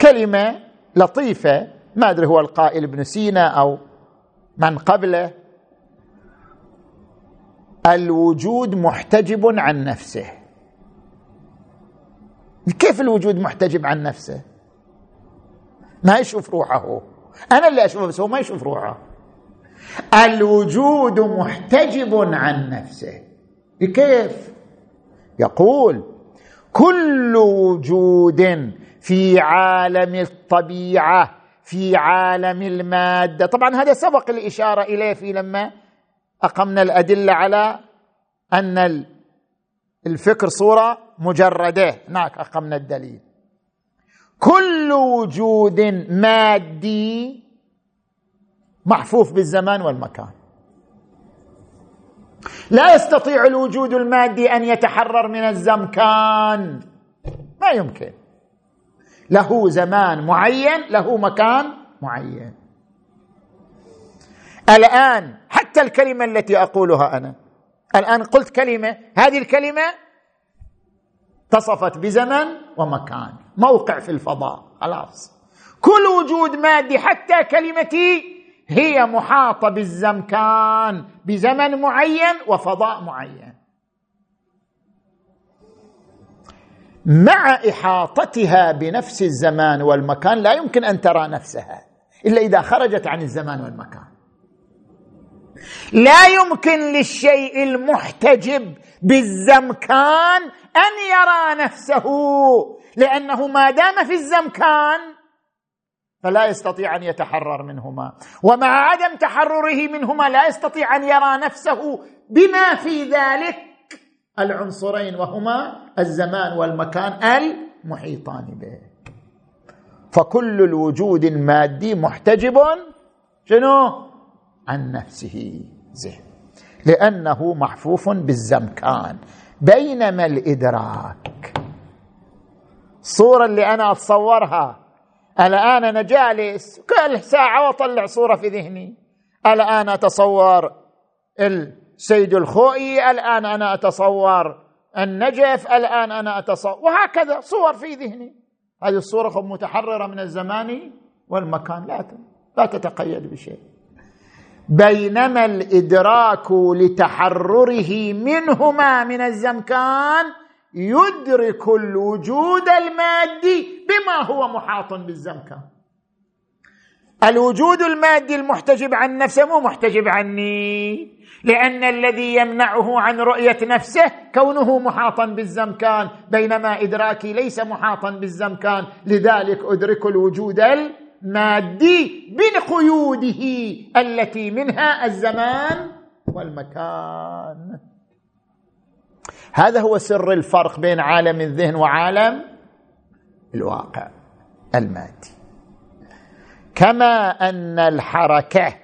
كلمة لطيفة ما أدري هو القائل ابن سينا أو من قبله. الوجود محتجب عن نفسه. كيف الوجود محتجب عن نفسه؟ ما يشوف روحه. أنا اللي أشوفه بس هو ما يشوف روحه. الوجود محتجب عن نفسه. كيف يقول كل وجود في عالم الطبيعة في عالم المادة. طبعا هذا سبق الإشارة إليه في لما أقمنا الأدلة على أن الفكر صورة مجردة. هناك أقمنا الدليل. كل وجود مادي محفوف بالزمان والمكان. لا يستطيع الوجود المادي أن يتحرر من الزمكان. ما يمكن. له زمان معين له مكان معين. الآن حتى الكلمة التي أقولها أنا. الآن قلت كلمة هذه الكلمة اتصفت بزمن ومكان. موقع في الفضاء خلاص. كل وجود مادي حتى كلمتي هي محاطة بالزمكان بزمن معين وفضاء معين. مع إحاطتها بنفس الزمان والمكان لا يمكن أن ترى نفسها إلا إذا خرجت عن الزمان والمكان. لا يمكن للشيء المحتجب بالزمكان أن يرى نفسه لأنه ما دام في الزمكان فلا يستطيع أن يتحرر منهما ومع عدم تحرره منهما لا يستطيع أن يرى نفسه بما في ذلك. العنصرين وهما الزمان والمكان المحيطان به. فكل الوجود المادي محتجب شنو؟ عن نفسه. زين. لأنه محفوف بالزمكان بينما الإدراك. الصورة اللي أنا أتصورها. الآن أنا جالس كل ساعة وأطلع صورة في ذهني. الآن أتصور السيد الخوئي الآن أنا أتصور النجف الآن أنا أتصور وهكذا صور في ذهني. هذه الصورة متحررة من الزمان والمكان. لا لا تتقيد بشيء. بينما الإدراك لتحرره منهما من الزمكان يدرك الوجود المادي بما هو محاط بالزمكان. الوجود المادي المحتجب عن نفسه مو محتجب عني. لأن الذي يمنعه عن رؤية نفسه كونه محاطا بالزمكان بينما إدراكي ليس محاطا بالزمكان. لذلك أدرك الوجود المادي بقيوده التي منها الزمان والمكان. هذا هو سر الفرق بين عالم الذهن وعالم الواقع المادي. كما أن الحركة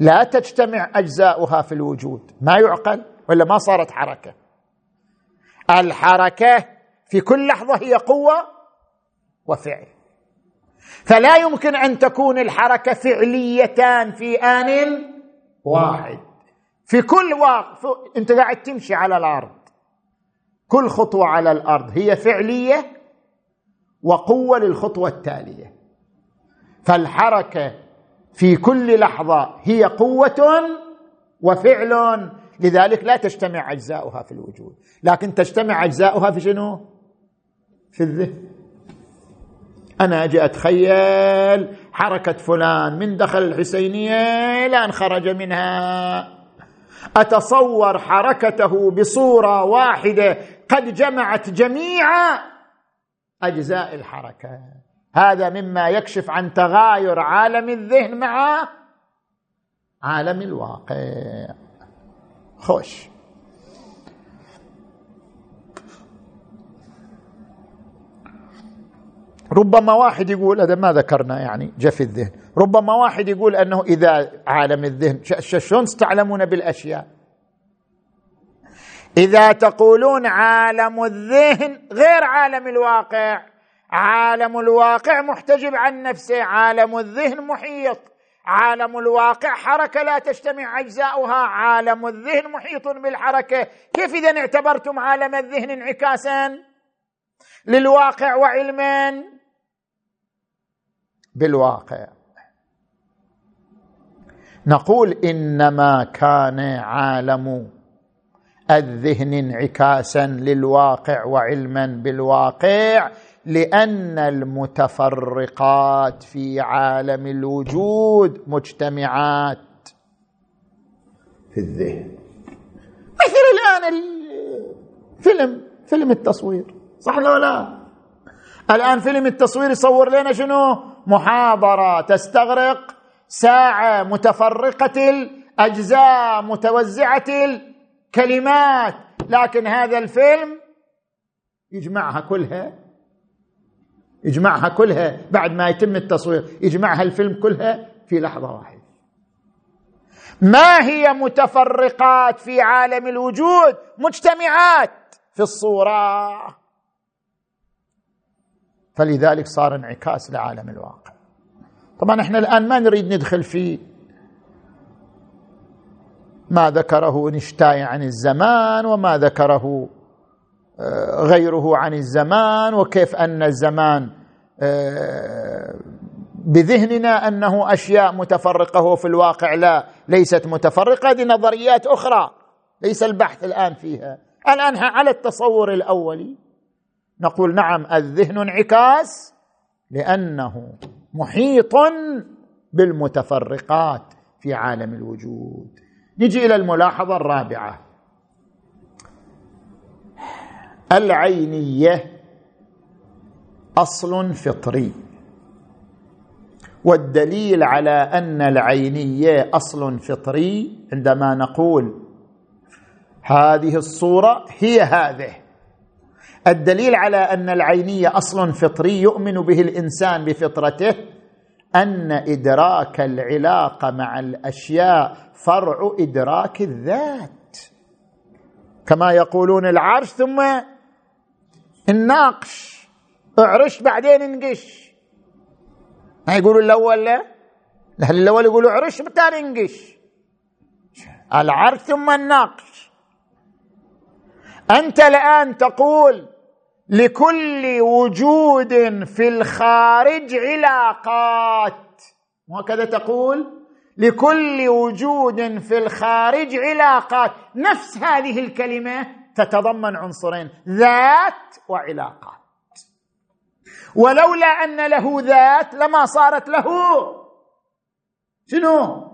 لا تجتمع أجزاؤها في الوجود. ما يعقل ولا ما صارت حركة. الحركة في كل لحظة هي قوة وفعل. فلا يمكن أن تكون الحركة فعليتان في آن واحد. في كل واقف أنت قاعد تمشي على الأرض. كل خطوة على الأرض هي فعلية وقوة للخطوة التالية. فالحركة في كل لحظة هي قوة وفعل. لذلك لا تجتمع أجزاؤها في الوجود. لكن تجتمع أجزاؤها في شنو؟ في الذهن. أنا أجي أتخيل حركة فلان من دخل الحسينية إلى ان خرج منها. أتصور حركته بصورة واحدة. قد جمعت جميع أجزاء الحركة. هذا مما يكشف عن تغاير عالم الذهن مع عالم الواقع. خوش. ربما واحد يقول هذا ما ذكرنا يعني في الذهن. ربما واحد يقول أنه إذا عالم الذهن شلون تعلمون بالأشياء؟ إذا تقولون عالم الذهن غير عالم الواقع. عالم الواقع محتجب عن نفسه عالم الذهن محيط. عالم الواقع حركة لا تجتمع أجزاؤها عالم الذهن محيط بالحركة. كيف إذا اعتبرتم عالم الذهن انعكاسا؟ للواقع وعلما؟ بالواقع. نقول إنما كان عالم الذهن انعكاسا للواقع وعلما بالواقع. لأن المتفرقات في عالم الوجود مجتمعات. في الذهن. مثل الآن الفيلم فيلم التصوير. صح ولا لا؟ الآن فيلم التصوير يصور لنا شنو؟ محاضرة تستغرق ساعة متفرقة الاجزاء متوزعة الكلمات لكن هذا الفيلم يجمعها كلها يجمعها كلها بعد ما يتم التصوير يجمعها الفيلم كلها في لحظة واحدة. ما هي متفرقات في عالم الوجود؟ مجتمعات في الصورة. فلذلك صار انعكاس لعالم الواقع. طبعا إحنا الآن ما نريد ندخل في ما ذكره نشتاي عن الزمان وما ذكره غيره عن الزمان وكيف أن الزمان آه، بذهننا أنه أشياء متفرقة وفي الواقع لا ليست متفرقة هذه نظريات أخرى ليس البحث الآن فيها. الآن على التصور الاولي نقول نعم الذهن انعكاس لأنه محيط بالمتفرقات في عالم الوجود. نجي إلى الملاحظة الرابعة. العينية أصل فطري. والدليل على أن العينية أصل فطري عندما نقول هذه الصورة هي هذه. الدليل على أن العينية أصل فطري يؤمن به الإنسان بفطرته أن إدراك العلاقه مع الأشياء فرع إدراك الذات. كما يقولون العرش ثم الناقش. اعرش بعدين انقش. ما يقولوا الأول لا؟ الاهل الأول يقولوا عرش بالتالي انقش. العرش ثم الناقش. أنت الآن تقول لكل وجود في الخارج علاقات. وهكذا تقول لكل وجود في الخارج علاقات. نفس هذه الكلمة تتضمن عنصرين ذات وعلاقات. ولولا أن له ذات لما صارت له شنو؟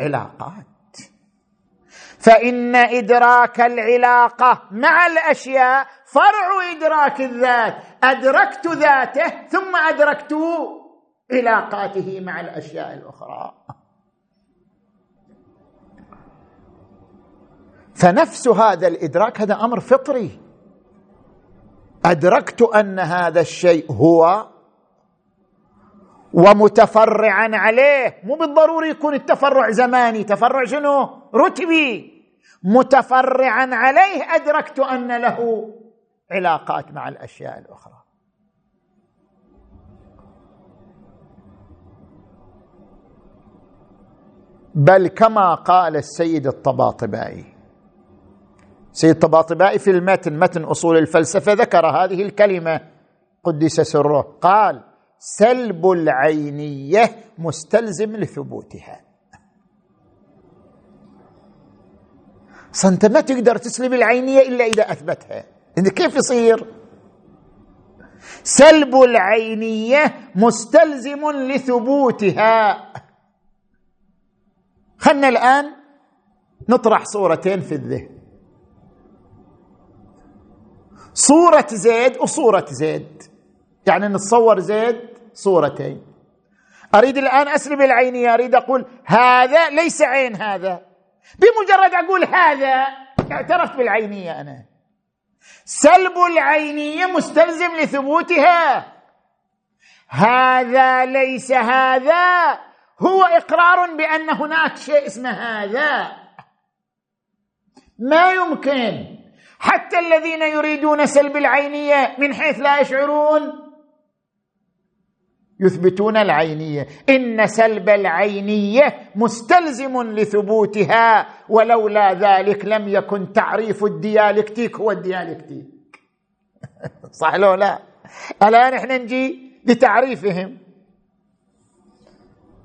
علاقات. فإن إدراك العلاقة مع الأشياء فرع إدراك الذات. أدركت ذاته ثم أدركت علاقاته مع الأشياء الأخرى. فنفس هذا الإدراك هذا أمر فطري. أدركت أن هذا الشيء هو ومتفرعا عليه. مو بالضروري يكون التفرع زماني. تفرع شنو؟ رتبي. متفرعا عليه أدركت أن له علاقات مع الأشياء الأخرى. بل كما قال السيد الطباطبائي سيد الطباطبائي في المتن متن أصول الفلسفة ذكر هذه الكلمة. قدس سره. قال سلب العينية مستلزم لثبوتها. انت ما تقدر تسلب العينية إلا إذا أثبتها. كيف يصير؟ سلب العينية مستلزم لثبوتها. خلنا الآن نطرح صورتين في الذهن. صورة زيد وصورة زيد. يعني نتصور زيد صورتين. أريد الآن اسلب العينيه أريد أقول هذا ليس عين هذا. بمجرد أقول هذا اعترفت بالعينية أنا. سلب العينية مستلزم لثبوتها. هذا ليس هذا. هو إقرار بأن هناك شيء اسمه هذا. ما يمكن حتى الذين يريدون سلب العينية من حيث لا يشعرون. يثبتون العينية. إن سلب العينية مستلزم لثبوتها ولولا ذلك لم يكن تعريف الديالكتيك هو الديالكتيك. صح لو لا؟ الآن إحنا نجي لتعريفهم.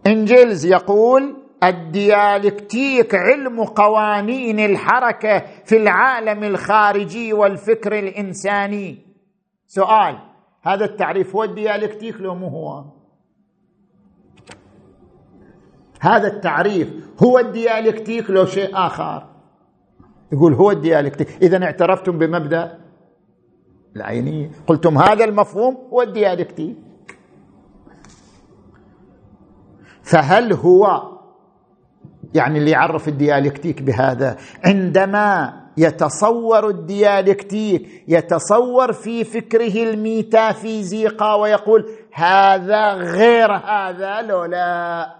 انجلز يقول الديالكتيك علم قوانين الحركة في العالم الخارجي والفكر الإنساني. سؤال هذا التعريف هو الديالكتيك لو مو هو؟ هذا التعريف هو الديالكتيك لو شيء آخر. يقول هو الديالكتيك. إذا اعترفتم بمبدأ العينية قلتم هذا المفهوم هو الديالكتيك. فهل هو يعني اللي يعرف الديالكتيك بهذا عندما يتصور الديالكتيك يتصور في فكره الميتافيزيقا ويقول هذا غير هذا لو لا.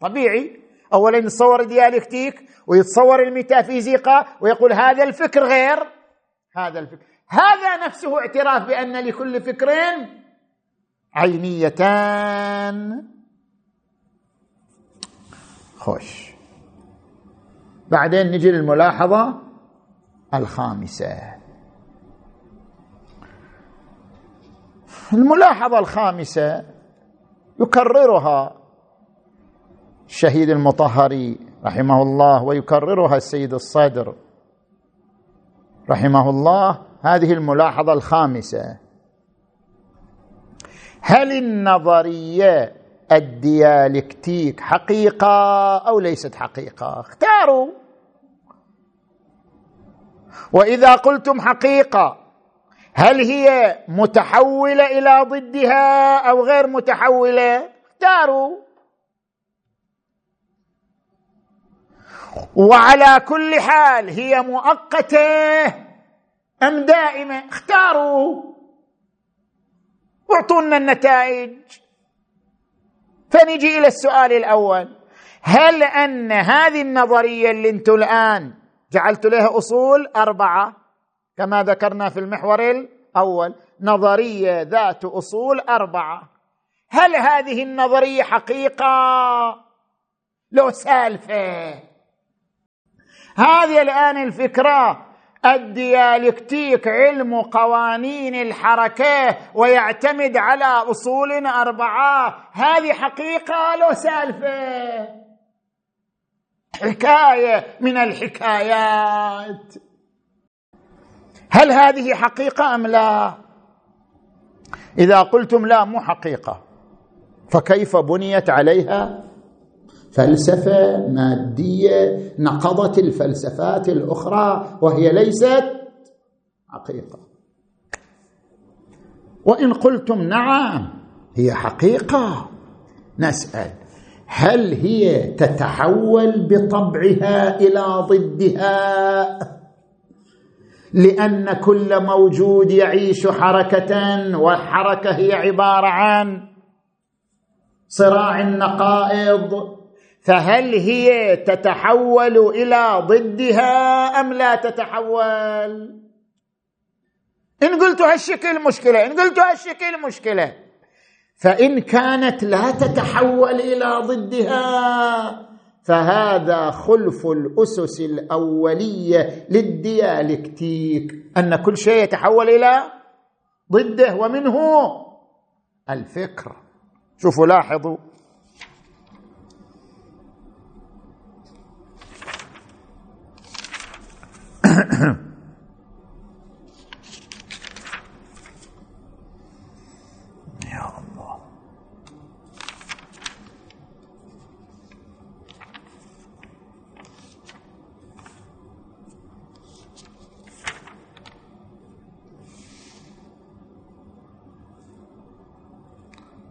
طبيعي. اولا يتصور الديالكتيك ويتصور الميتافيزيقا ويقول هذا الفكر غير هذا الفكر. هذا نفسه اعتراف بأن لكل فكر عينيتان. خوش. بعدين نجي للملاحظة الخامسة. الملاحظة الخامسة يكررها الشهيد المطهري رحمه الله ويكررها السيد الصدر رحمه الله. هذه الملاحظة الخامسة. هل النظرية الديالكتيك حقيقة أو ليست حقيقة؟ اختاروا. وإذا قلتم حقيقة هل هي متحولة إلى ضدها أو غير متحولة؟ اختاروا. وعلى كل حال هي مؤقتة أم دائمة؟ اختاروا. واعطونا النتائج. فنجي إلى السؤال الأول. هل أن هذه النظرية اللي أنتم الآن جعلت لها أصول أربعة كما ذكرنا في المحور الأول. نظرية ذات أصول أربعة. هل هذه النظرية حقيقة؟ لو سالفة. هذه الآن الفكرة. الديالكتيك علم قوانين الحركة ويعتمد على أصول أربعة. هذه حقيقة؟ لو سالفة. حكاية من الحكايات. هل هذه حقيقة أم لا؟ إذا قلتم لا مو حقيقة. فكيف بنيت عليها؟ فلسفة مادية نقضت الفلسفات الأخرى وهي ليست حقيقة. وإن قلتم نعم هي حقيقة. نسأل. هل هي تتحول بطبعها إلى ضدها؟ لأن كل موجود يعيش حركه والحركة هي عبارة عن صراع النقائض. فهل هي تتحول إلى ضدها أم لا تتحول؟ إن قلت هالشكل مشكلة إن قلت هالشكل مشكلة. فإن كانت لا تتحول إلى ضدها فهذا خلف الأسس الأولية للديالكتيك أن كل شيء يتحول إلى ضده ومنه الفكر. شوفوا لاحظوا.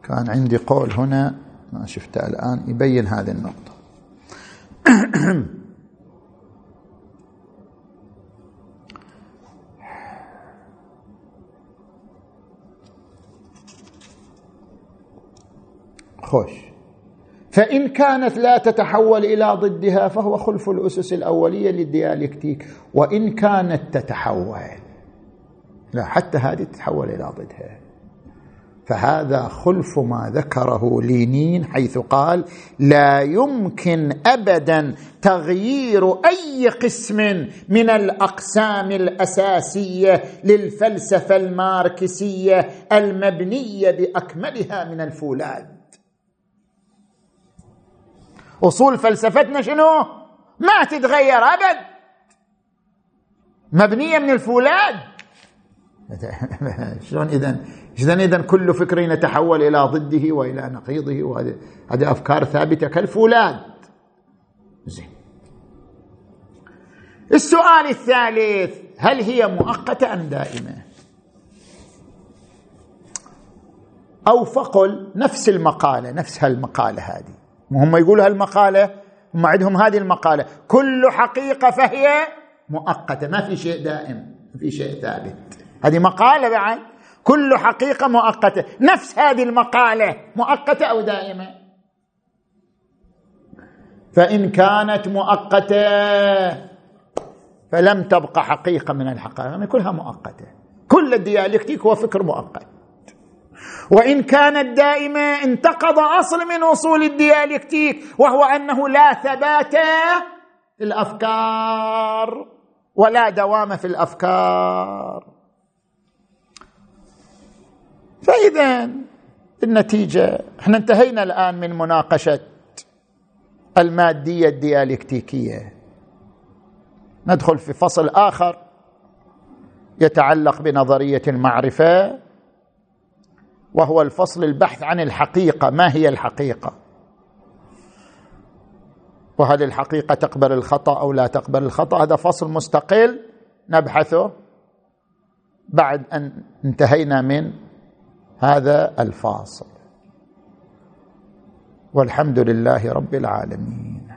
كان عندي قول هنا ما شفته الآن يبين هذه النقطة. خوش. فإن كانت لا تتحول إلى ضدها فهو خلف الأسس الأولية للديالكتيك. وإن كانت تتحول لا حتى هذه تتحول إلى ضدها. فهذا خلف ما ذكره لينين حيث قال لا يمكن ابدا تغيير أي قسم من الأقسام الأساسية للفلسفة الماركسية المبنية بأكملها من الفولاد. أصول فلسفتنا شنو؟ ما تتغير ابد مبنية من الفولاد. شلون اذا اذا اذا كل فكر يتحول إلى ضده وإلى نقيضه؟ وهذه هذه أفكار ثابتة كالفولاد. زين. السؤال الثالث هل هي مؤقتة أم دائمة؟ أو فقل نفس المقالة نفس هالمقالة هذه. هم يقولوا هالمقالة هم عندهم هذه المقالة. كل حقيقة فهي مؤقتة ما في شيء دائم ما في شيء ثابت. هذه مقالة بعد. كل حقيقة مؤقتة. نفس هذه المقالة. مؤقتة أو دائمة؟ فإن كانت مؤقتة فلم تبقى حقيقة من الحقائق. يعني كلها مؤقتة. كل الديالكتيك هو فكر مؤقت. وإن كانت دائمة انتقض أصل من أصول الديالكتيك وهو أنه لا ثبات في الافكار ولا دوام في الأفكار. فإذا النتيجة إحنا انتهينا الآن من مناقشة المادية الديالكتيكية. ندخل في فصل آخر يتعلق بنظرية المعرفة وهو الفصل البحث عن الحقيقة. ما هي الحقيقة؟ وهل الحقيقة تقبل الخطأ أو لا تقبل الخطأ؟ هذا فصل مستقل نبحثه بعد أن انتهينا من هذا الفاصل. والحمد لله رب العالمين.